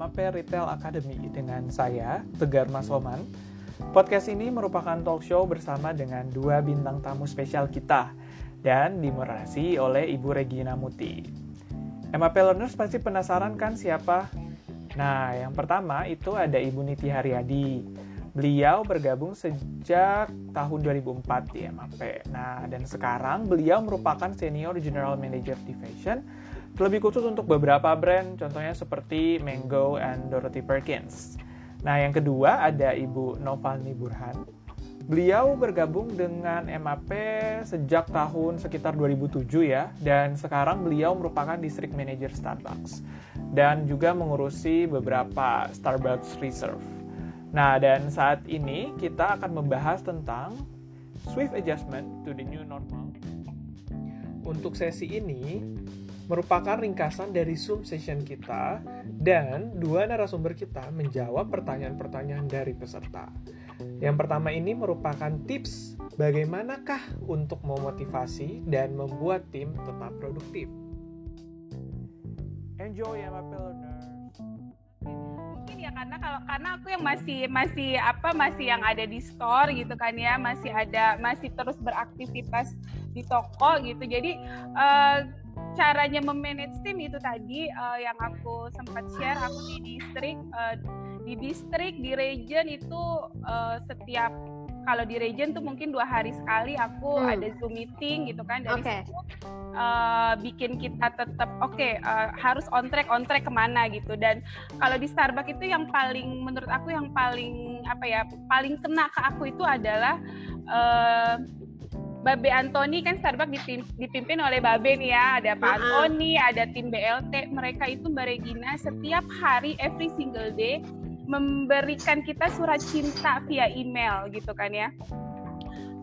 MAP Retail Academy dengan saya, Tegar Masoman. Podcast ini merupakan talk show bersama dengan dua bintang tamu spesial kita dan dimorasi oleh Ibu Regina Muti. MAP Learners pasti penasaran kan siapa? Nah, yang pertama itu ada Ibu Niti Haryadi. Beliau bergabung sejak tahun 2004 di MAP. Nah, dan sekarang beliau merupakan Senior General Manager Division lebih khusus untuk beberapa brand, contohnya seperti Mango and Dorothy Perkins. Nah, yang kedua ada Ibu Novalni Burhan. Beliau bergabung dengan MAP sejak tahun sekitar 2007 ya, dan sekarang beliau merupakan District Manager Starbucks dan juga mengurusi beberapa Starbucks Reserve. Nah, dan saat ini kita akan membahas tentang Swift Adjustment to the New Normal. Untuk sesi ini, merupakan ringkasan dari Zoom session kita dan dua narasumber kita menjawab pertanyaan-pertanyaan dari peserta. Yang pertama ini merupakan tips bagaimanakah untuk memotivasi dan membuat tim tetap produktif. Enjoy ya learners. Mungkin ya karena kalau karena aku yang masih masih apa masih yang ada di store gitu kan ya masih ada masih terus beraktivitas di toko gitu jadi uh, caranya memanage tim itu tadi uh, yang aku sempat share aku di distrik uh, di distrik di region itu uh, setiap kalau di region tuh mungkin dua hari sekali aku hmm. ada zoom meeting gitu kan dari okay. situ uh, bikin kita tetap oke okay, uh, harus on track on track ke mana gitu dan kalau di Starbucks itu yang paling menurut aku yang paling apa ya paling kena ke aku itu adalah uh, Babe Antoni kan Starbucks dipimpin oleh Babe nih ya, ada Pak Antoni, ada tim BLT, mereka itu Mbak Regina setiap hari every single day memberikan kita surat cinta via email gitu kan ya.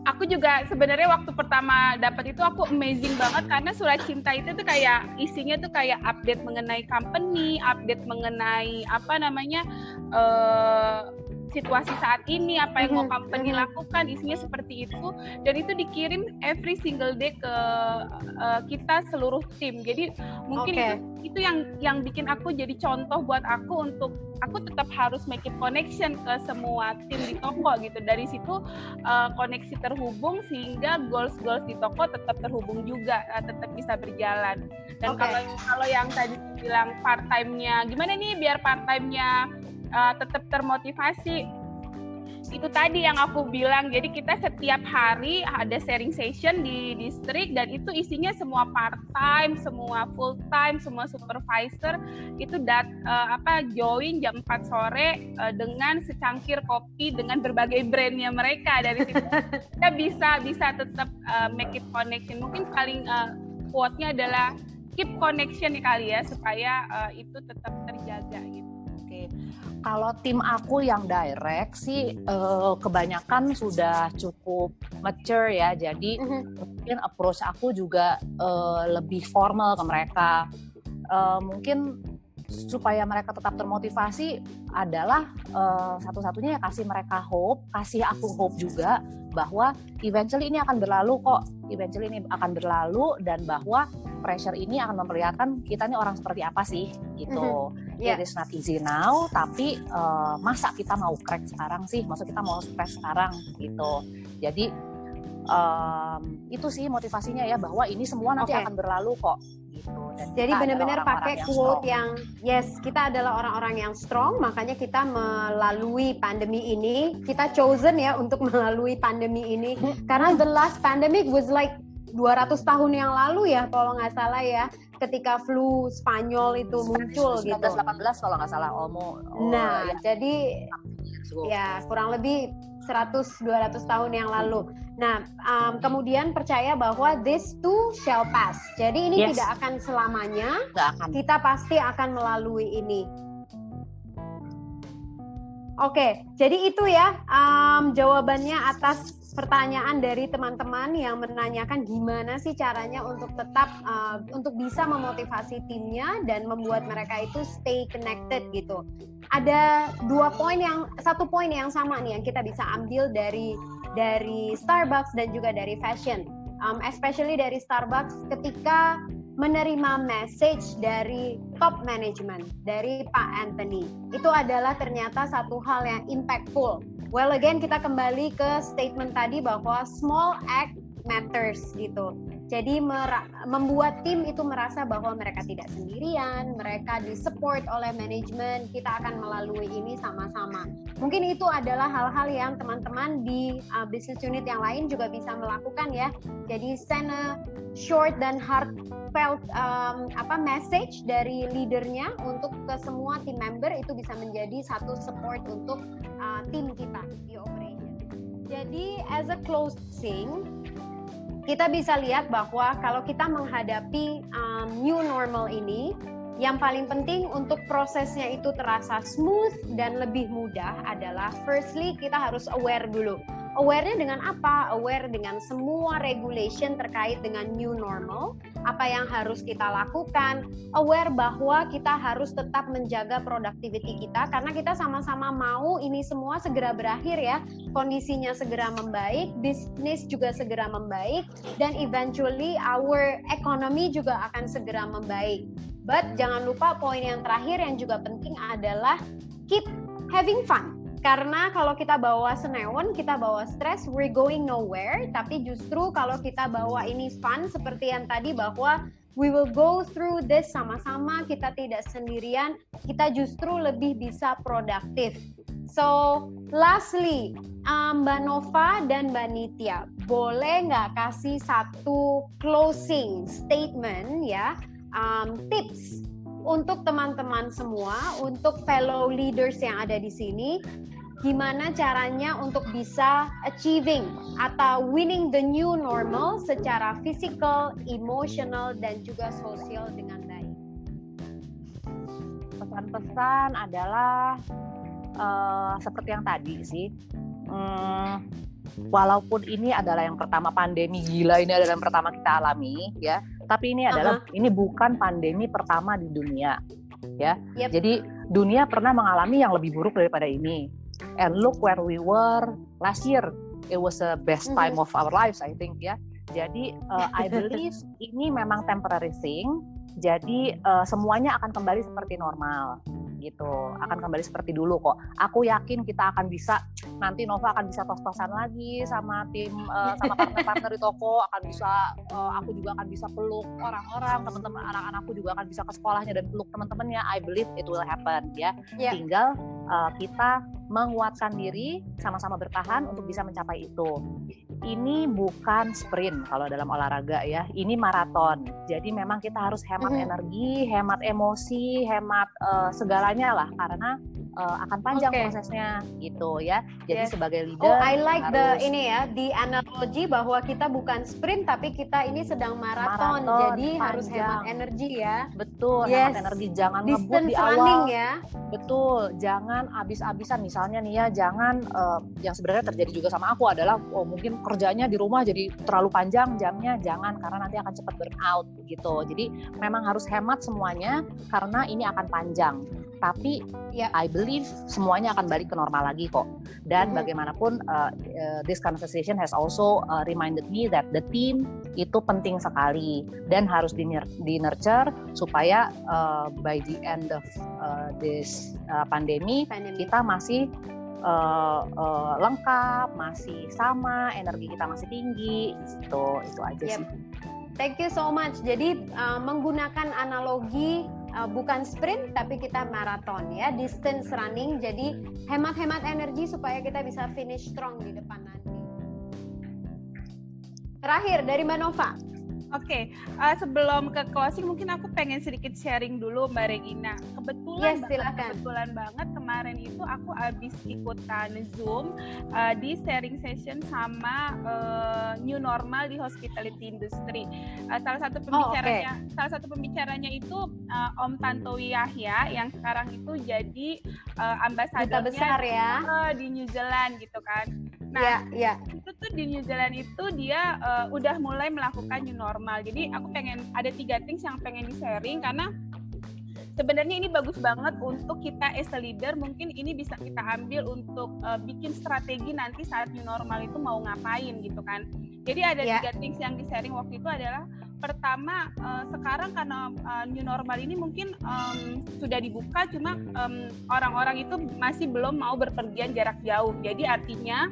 Aku juga sebenarnya waktu pertama dapat itu aku amazing banget karena surat cinta itu tuh kayak isinya tuh kayak update mengenai company, update mengenai apa namanya uh, situasi saat ini apa yang mau company lakukan isinya seperti itu. Dan itu dikirim every single day ke uh, kita seluruh tim. Jadi mungkin okay. itu itu yang yang bikin aku jadi contoh buat aku untuk aku tetap harus make it connection ke semua tim di toko gitu. Dari situ uh, koneksi terhubung sehingga goals goals di toko tetap terhubung juga uh, tetap bisa berjalan. Dan okay. kalau kalau yang tadi bilang part time-nya gimana nih biar part time-nya uh, tetap termotivasi. Itu tadi yang aku bilang jadi kita setiap hari ada sharing session di distrik dan itu isinya semua part time semua full time semua supervisor itu dat uh, apa join jam 4 sore uh, dengan secangkir kopi dengan berbagai brandnya mereka dari situ. Kita bisa bisa tetap uh, make it connection. Mungkin paling uh, quote-nya adalah keep connection kali ya supaya uh, itu tetap terjaga gitu kalau tim aku yang direct sih uh, kebanyakan sudah cukup mature ya, jadi mm-hmm. mungkin approach aku juga uh, lebih formal ke mereka. Uh, mungkin supaya mereka tetap termotivasi adalah uh, satu-satunya ya kasih mereka hope, kasih aku hope juga bahwa eventually ini akan berlalu kok, eventually ini akan berlalu dan bahwa pressure ini akan memperlihatkan kita ini orang seperti apa sih gitu. Mm-hmm. Yeah. It is not easy now, tapi uh, masa kita mau crack sekarang sih? Masa kita mau stress sekarang gitu. Jadi um, itu sih motivasinya ya bahwa ini semua nanti okay. akan berlalu kok gitu. Dan Jadi benar-benar pakai quote yang yes kita adalah orang-orang yang strong, makanya kita melalui pandemi ini kita chosen ya untuk melalui pandemi ini karena the last pandemic was like 200 tahun yang lalu ya kalau nggak salah ya ketika flu Spanyol itu muncul 1918 gitu. 1918 kalau nggak salah Olmo. Oh, nah, ya. jadi ya kurang lebih 100 200 tahun yang lalu. Nah, um, kemudian percaya bahwa this too shall pass. Jadi ini yes. tidak akan selamanya. akan. Kita pasti akan melalui ini. Oke, jadi itu ya um, jawabannya atas pertanyaan dari teman-teman yang menanyakan gimana sih caranya untuk tetap uh, untuk bisa memotivasi timnya dan membuat mereka itu stay connected gitu. Ada dua poin yang satu poin yang sama nih yang kita bisa ambil dari dari Starbucks dan juga dari fashion. Um, especially dari Starbucks ketika menerima message dari top management dari Pak Anthony. Itu adalah ternyata satu hal yang impactful. Well again kita kembali ke statement tadi bahwa small act matters gitu. Jadi membuat tim itu merasa bahwa mereka tidak sendirian, mereka disupport oleh manajemen, kita akan melalui ini sama-sama. Mungkin itu adalah hal-hal yang teman-teman di uh, business unit yang lain juga bisa melakukan ya. Jadi send a short dan heartfelt um, apa message dari leadernya untuk ke semua tim member itu bisa menjadi satu support untuk uh, tim kita di operation. Jadi as a closing kita bisa lihat bahwa kalau kita menghadapi um, new normal ini, yang paling penting untuk prosesnya itu terasa smooth dan lebih mudah adalah firstly kita harus aware dulu Aware-nya dengan apa? Aware dengan semua regulation terkait dengan new normal, apa yang harus kita lakukan, aware bahwa kita harus tetap menjaga productivity kita karena kita sama-sama mau ini semua segera berakhir ya, kondisinya segera membaik, bisnis juga segera membaik dan eventually our economy juga akan segera membaik. But jangan lupa poin yang terakhir yang juga penting adalah keep having fun karena kalau kita bawa senewan, kita bawa stres, we're going nowhere. Tapi justru kalau kita bawa ini fun, seperti yang tadi bahwa we will go through this sama-sama, kita tidak sendirian, kita justru lebih bisa produktif. So, lastly, um, Mbak Nova dan Mbak Nitya, boleh nggak kasih satu closing statement ya, um, tips untuk teman-teman semua, untuk fellow leaders yang ada di sini, gimana caranya untuk bisa achieving atau winning the new normal secara physical, emotional, dan juga sosial dengan baik. Pesan-pesan adalah uh, seperti yang tadi sih. Hmm, walaupun ini adalah yang pertama pandemi gila ini adalah yang pertama kita alami ya, tapi ini adalah uh -huh. ini bukan pandemi pertama di dunia ya. Yep. Jadi dunia pernah mengalami yang lebih buruk daripada ini and look where we were last year it was the best time mm -hmm. of our lives I think ya jadi uh, I believe ini memang temporary thing jadi uh, semuanya akan kembali seperti normal gitu. Akan kembali seperti dulu kok. Aku yakin kita akan bisa nanti Nova akan bisa tos-tosan lagi sama tim uh, sama partner-partner di toko akan bisa uh, aku juga akan bisa peluk orang-orang teman-teman anak-anakku juga akan bisa ke sekolahnya dan peluk teman-temannya. I believe it will happen ya. Yeah. tinggal uh, kita menguatkan diri, sama-sama bertahan untuk bisa mencapai itu. Ini bukan sprint kalau dalam olahraga ya, ini maraton. Jadi memang kita harus hemat mm -hmm. energi, hemat emosi, hemat uh, segalanya lah karena uh, akan panjang okay. prosesnya gitu ya. Jadi yes. sebagai leader Oh, I like harus... the ini ya, di analogi bahwa kita bukan sprint tapi kita ini sedang maraton. maraton jadi panjang. harus hemat energi ya. Betul, yes. hemat energi jangan ngebut di awal. ya. Betul, jangan abis-abisan misalnya nih ya, jangan uh, yang sebenarnya terjadi juga sama aku adalah oh mungkin kerjanya di rumah jadi terlalu panjang jamnya, jangan karena nanti akan cepat burn out gitu. Jadi memang harus hemat semuanya karena ini akan panjang tapi ya I believe semuanya akan balik ke normal lagi kok dan mm-hmm. bagaimanapun uh, uh, this conversation has also uh, reminded me that the team itu penting sekali dan harus di, di nurture supaya uh, by the end of uh, this uh, pandemi, pandemi kita masih uh, uh, lengkap masih sama energi kita masih tinggi gitu itu aja yep. sih Thank you so much. Jadi uh, menggunakan analogi uh, bukan sprint tapi kita maraton ya, distance running. Jadi hemat-hemat energi supaya kita bisa finish strong di depan nanti. Terakhir dari Mbak Nova. Oke, okay. uh, eh, sebelum ke closing mungkin aku pengen sedikit sharing dulu Mbak Regina. Kebetulan yes, banget, kebetulan banget kemarin itu aku habis ikutan Zoom uh, di sharing session sama uh, new normal di hospitality industry. Uh, salah satu pembicaranya, oh, okay. salah satu pembicaranya itu uh, Om Tantowi Yahya yang sekarang itu jadi uh, ambasadornya besar ya uh, di New Zealand gitu kan. Nah, ya, ya. itu tuh di New Zealand itu dia uh, udah mulai melakukan new normal. Jadi aku pengen ada tiga things yang pengen di sharing karena sebenarnya ini bagus banget untuk kita as a leader. Mungkin ini bisa kita ambil untuk uh, bikin strategi nanti saat new normal itu mau ngapain gitu kan. Jadi ada Ya. tiga things yang di sharing waktu itu adalah pertama eh, sekarang karena eh, new normal ini mungkin em, sudah dibuka cuma em, orang-orang itu masih belum mau berpergian jarak jauh. Jadi artinya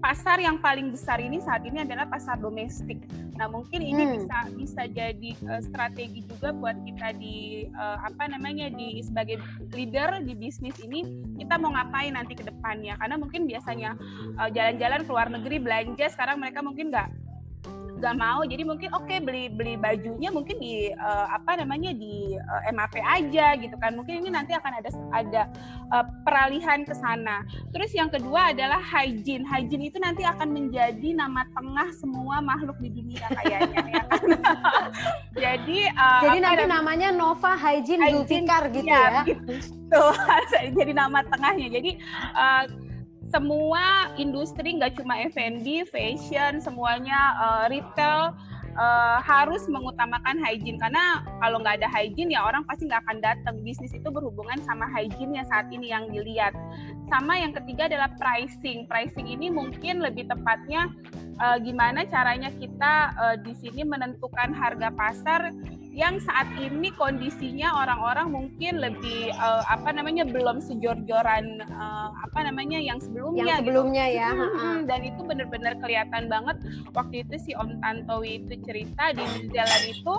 pasar yang paling besar ini saat ini adalah pasar domestik. Nah mungkin ini Hmm. bisa bisa jadi eh, strategi juga buat kita di eh, apa namanya di sebagai leader di bisnis ini kita mau ngapain nanti ke depannya karena mungkin biasanya jalan-jalan ke luar negeri belanja sekarang mereka mungkin nggak nggak mau jadi mungkin oke beli beli bajunya mungkin di eh, apa namanya di eh, MAP aja gitu kan. Mungkin ini nanti akan ada ada eh, peralihan ke sana. Terus yang kedua adalah hygiene. Hygiene itu nanti akan menjadi nama tengah semua makhluk di dunia kayaknya ya kan? Jadi eh, Jadi nanti namanya- namanya Nova Hygiene Hygiene, Zulfikar gitu Iya, ya. gitu. jadi nama tengahnya. Jadi eh, semua industri nggak cuma F&B, fashion, semuanya eh, retail eh, harus mengutamakan hygiene karena kalau nggak ada hygiene ya orang pasti nggak akan datang. Bisnis itu berhubungan sama hygiene yang saat ini yang dilihat. Sama yang ketiga adalah pricing. Pricing ini mungkin lebih tepatnya eh, gimana caranya kita eh, di sini menentukan harga pasar yang saat ini kondisinya orang-orang mungkin lebih eh, apa namanya belum sejor-joran eh, apa namanya yang sebelumnya Yang gitu. sebelumnya ya. Hmm, dan itu benar-benar kelihatan banget waktu itu si Om Tantowi itu cerita di New Zealand itu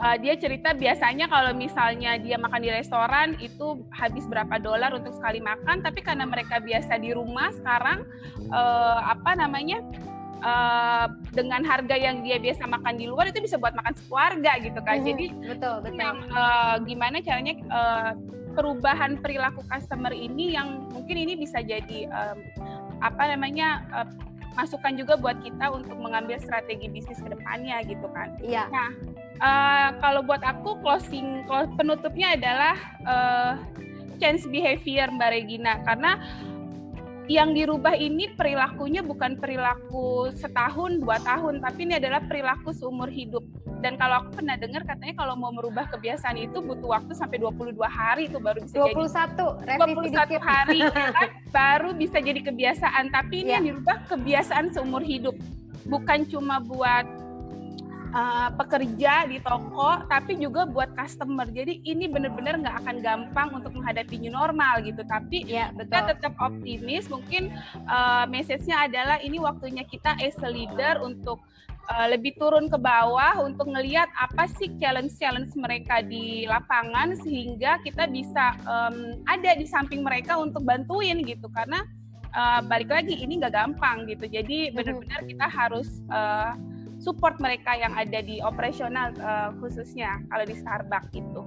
uh, dia cerita biasanya kalau misalnya dia makan di restoran itu habis berapa dolar untuk sekali makan tapi karena mereka biasa di rumah sekarang uh, apa namanya uh, dengan harga yang dia biasa makan di luar itu bisa buat makan sekeluarga gitu kan Mhm, jadi betul betul. yang eh, gimana caranya eh, perubahan perilaku customer ini yang mungkin ini bisa jadi em, apa namanya eh, masukan juga buat kita untuk mengambil strategi bisnis ke depannya gitu kan. Iya. Eh, kalau buat aku closing penutupnya adalah eh, change behavior Mbak Regina karena yang dirubah ini perilakunya bukan perilaku setahun dua tahun tapi ini adalah perilaku seumur hidup dan kalau aku pernah dengar katanya kalau mau merubah kebiasaan itu butuh waktu sampai 22 hari itu baru bisa jadi 21 revisi 21 dikit. hari ya kan? baru bisa jadi kebiasaan tapi ini Iya. yang dirubah kebiasaan seumur hidup bukan cuma buat uh, pekerja di toko tapi juga buat customer. Jadi ini benar-benar nggak akan gampang untuk menghadapi new normal gitu. Tapi kita betul. tetap optimis. Mungkin uh, message-nya adalah ini waktunya kita as a leader untuk uh, lebih turun ke bawah untuk ngelihat apa sih challenge-challenge mereka di lapangan sehingga kita bisa um, ada di samping mereka untuk bantuin gitu. Karena uh, balik lagi ini nggak gampang gitu. Jadi benar-benar kita harus uh, support mereka yang ada di operasional uh, khususnya kalau di Starbucks itu.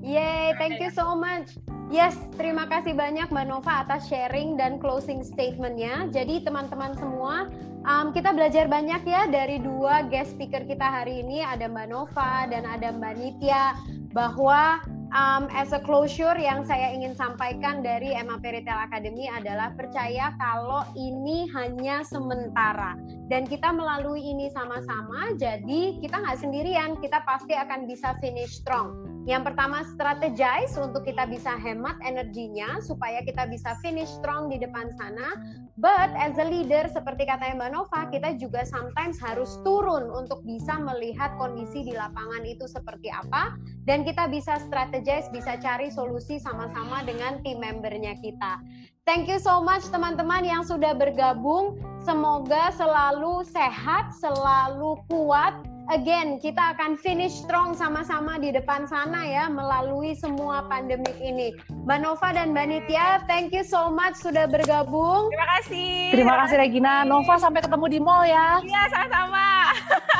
Yay, thank you so much. Yes, terima kasih banyak Mbak Nova atas sharing dan closing statement-nya. Jadi teman-teman semua, um, kita belajar banyak ya dari dua guest speaker kita hari ini, ada Mbak Nova dan ada Mbak Nitya, bahwa um, as a closure yang saya ingin sampaikan dari MAP Retail Academy adalah percaya kalau ini hanya sementara dan kita melalui ini sama-sama jadi kita nggak sendirian kita pasti akan bisa finish strong. Yang pertama strategize untuk kita bisa hemat energinya supaya kita bisa finish strong di depan sana. But as a leader seperti katanya Mbak Nova kita juga sometimes harus turun untuk bisa melihat kondisi di lapangan itu seperti apa. Dan kita bisa strategize bisa cari solusi sama-sama dengan tim membernya kita Thank you so much teman-teman yang sudah bergabung. Semoga selalu sehat, selalu kuat. Again, kita akan finish strong sama-sama di depan sana ya melalui semua pandemik ini. Mbak Nova dan Mbak Nitya, thank you so much sudah bergabung. Terima kasih. Terima kasih Regina. Nova sampai ketemu di mall ya. Iya, sama-sama.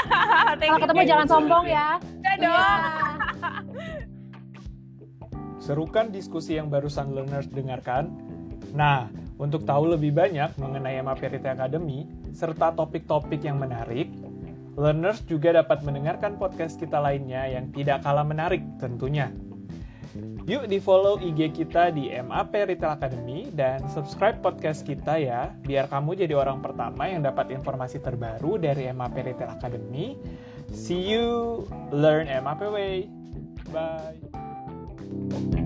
Kalau you, ketemu thank jangan you. sombong ya. Iya dong. Serukan diskusi yang barusan learners dengarkan. Nah, untuk tahu lebih banyak mengenai MAP Retail Academy, serta topik-topik yang menarik, learners juga dapat mendengarkan podcast kita lainnya yang tidak kalah menarik tentunya. Yuk di follow IG kita di MAP Retail Academy dan subscribe podcast kita ya, biar kamu jadi orang pertama yang dapat informasi terbaru dari MAP Retail Academy. See you, learn MAP way. Bye.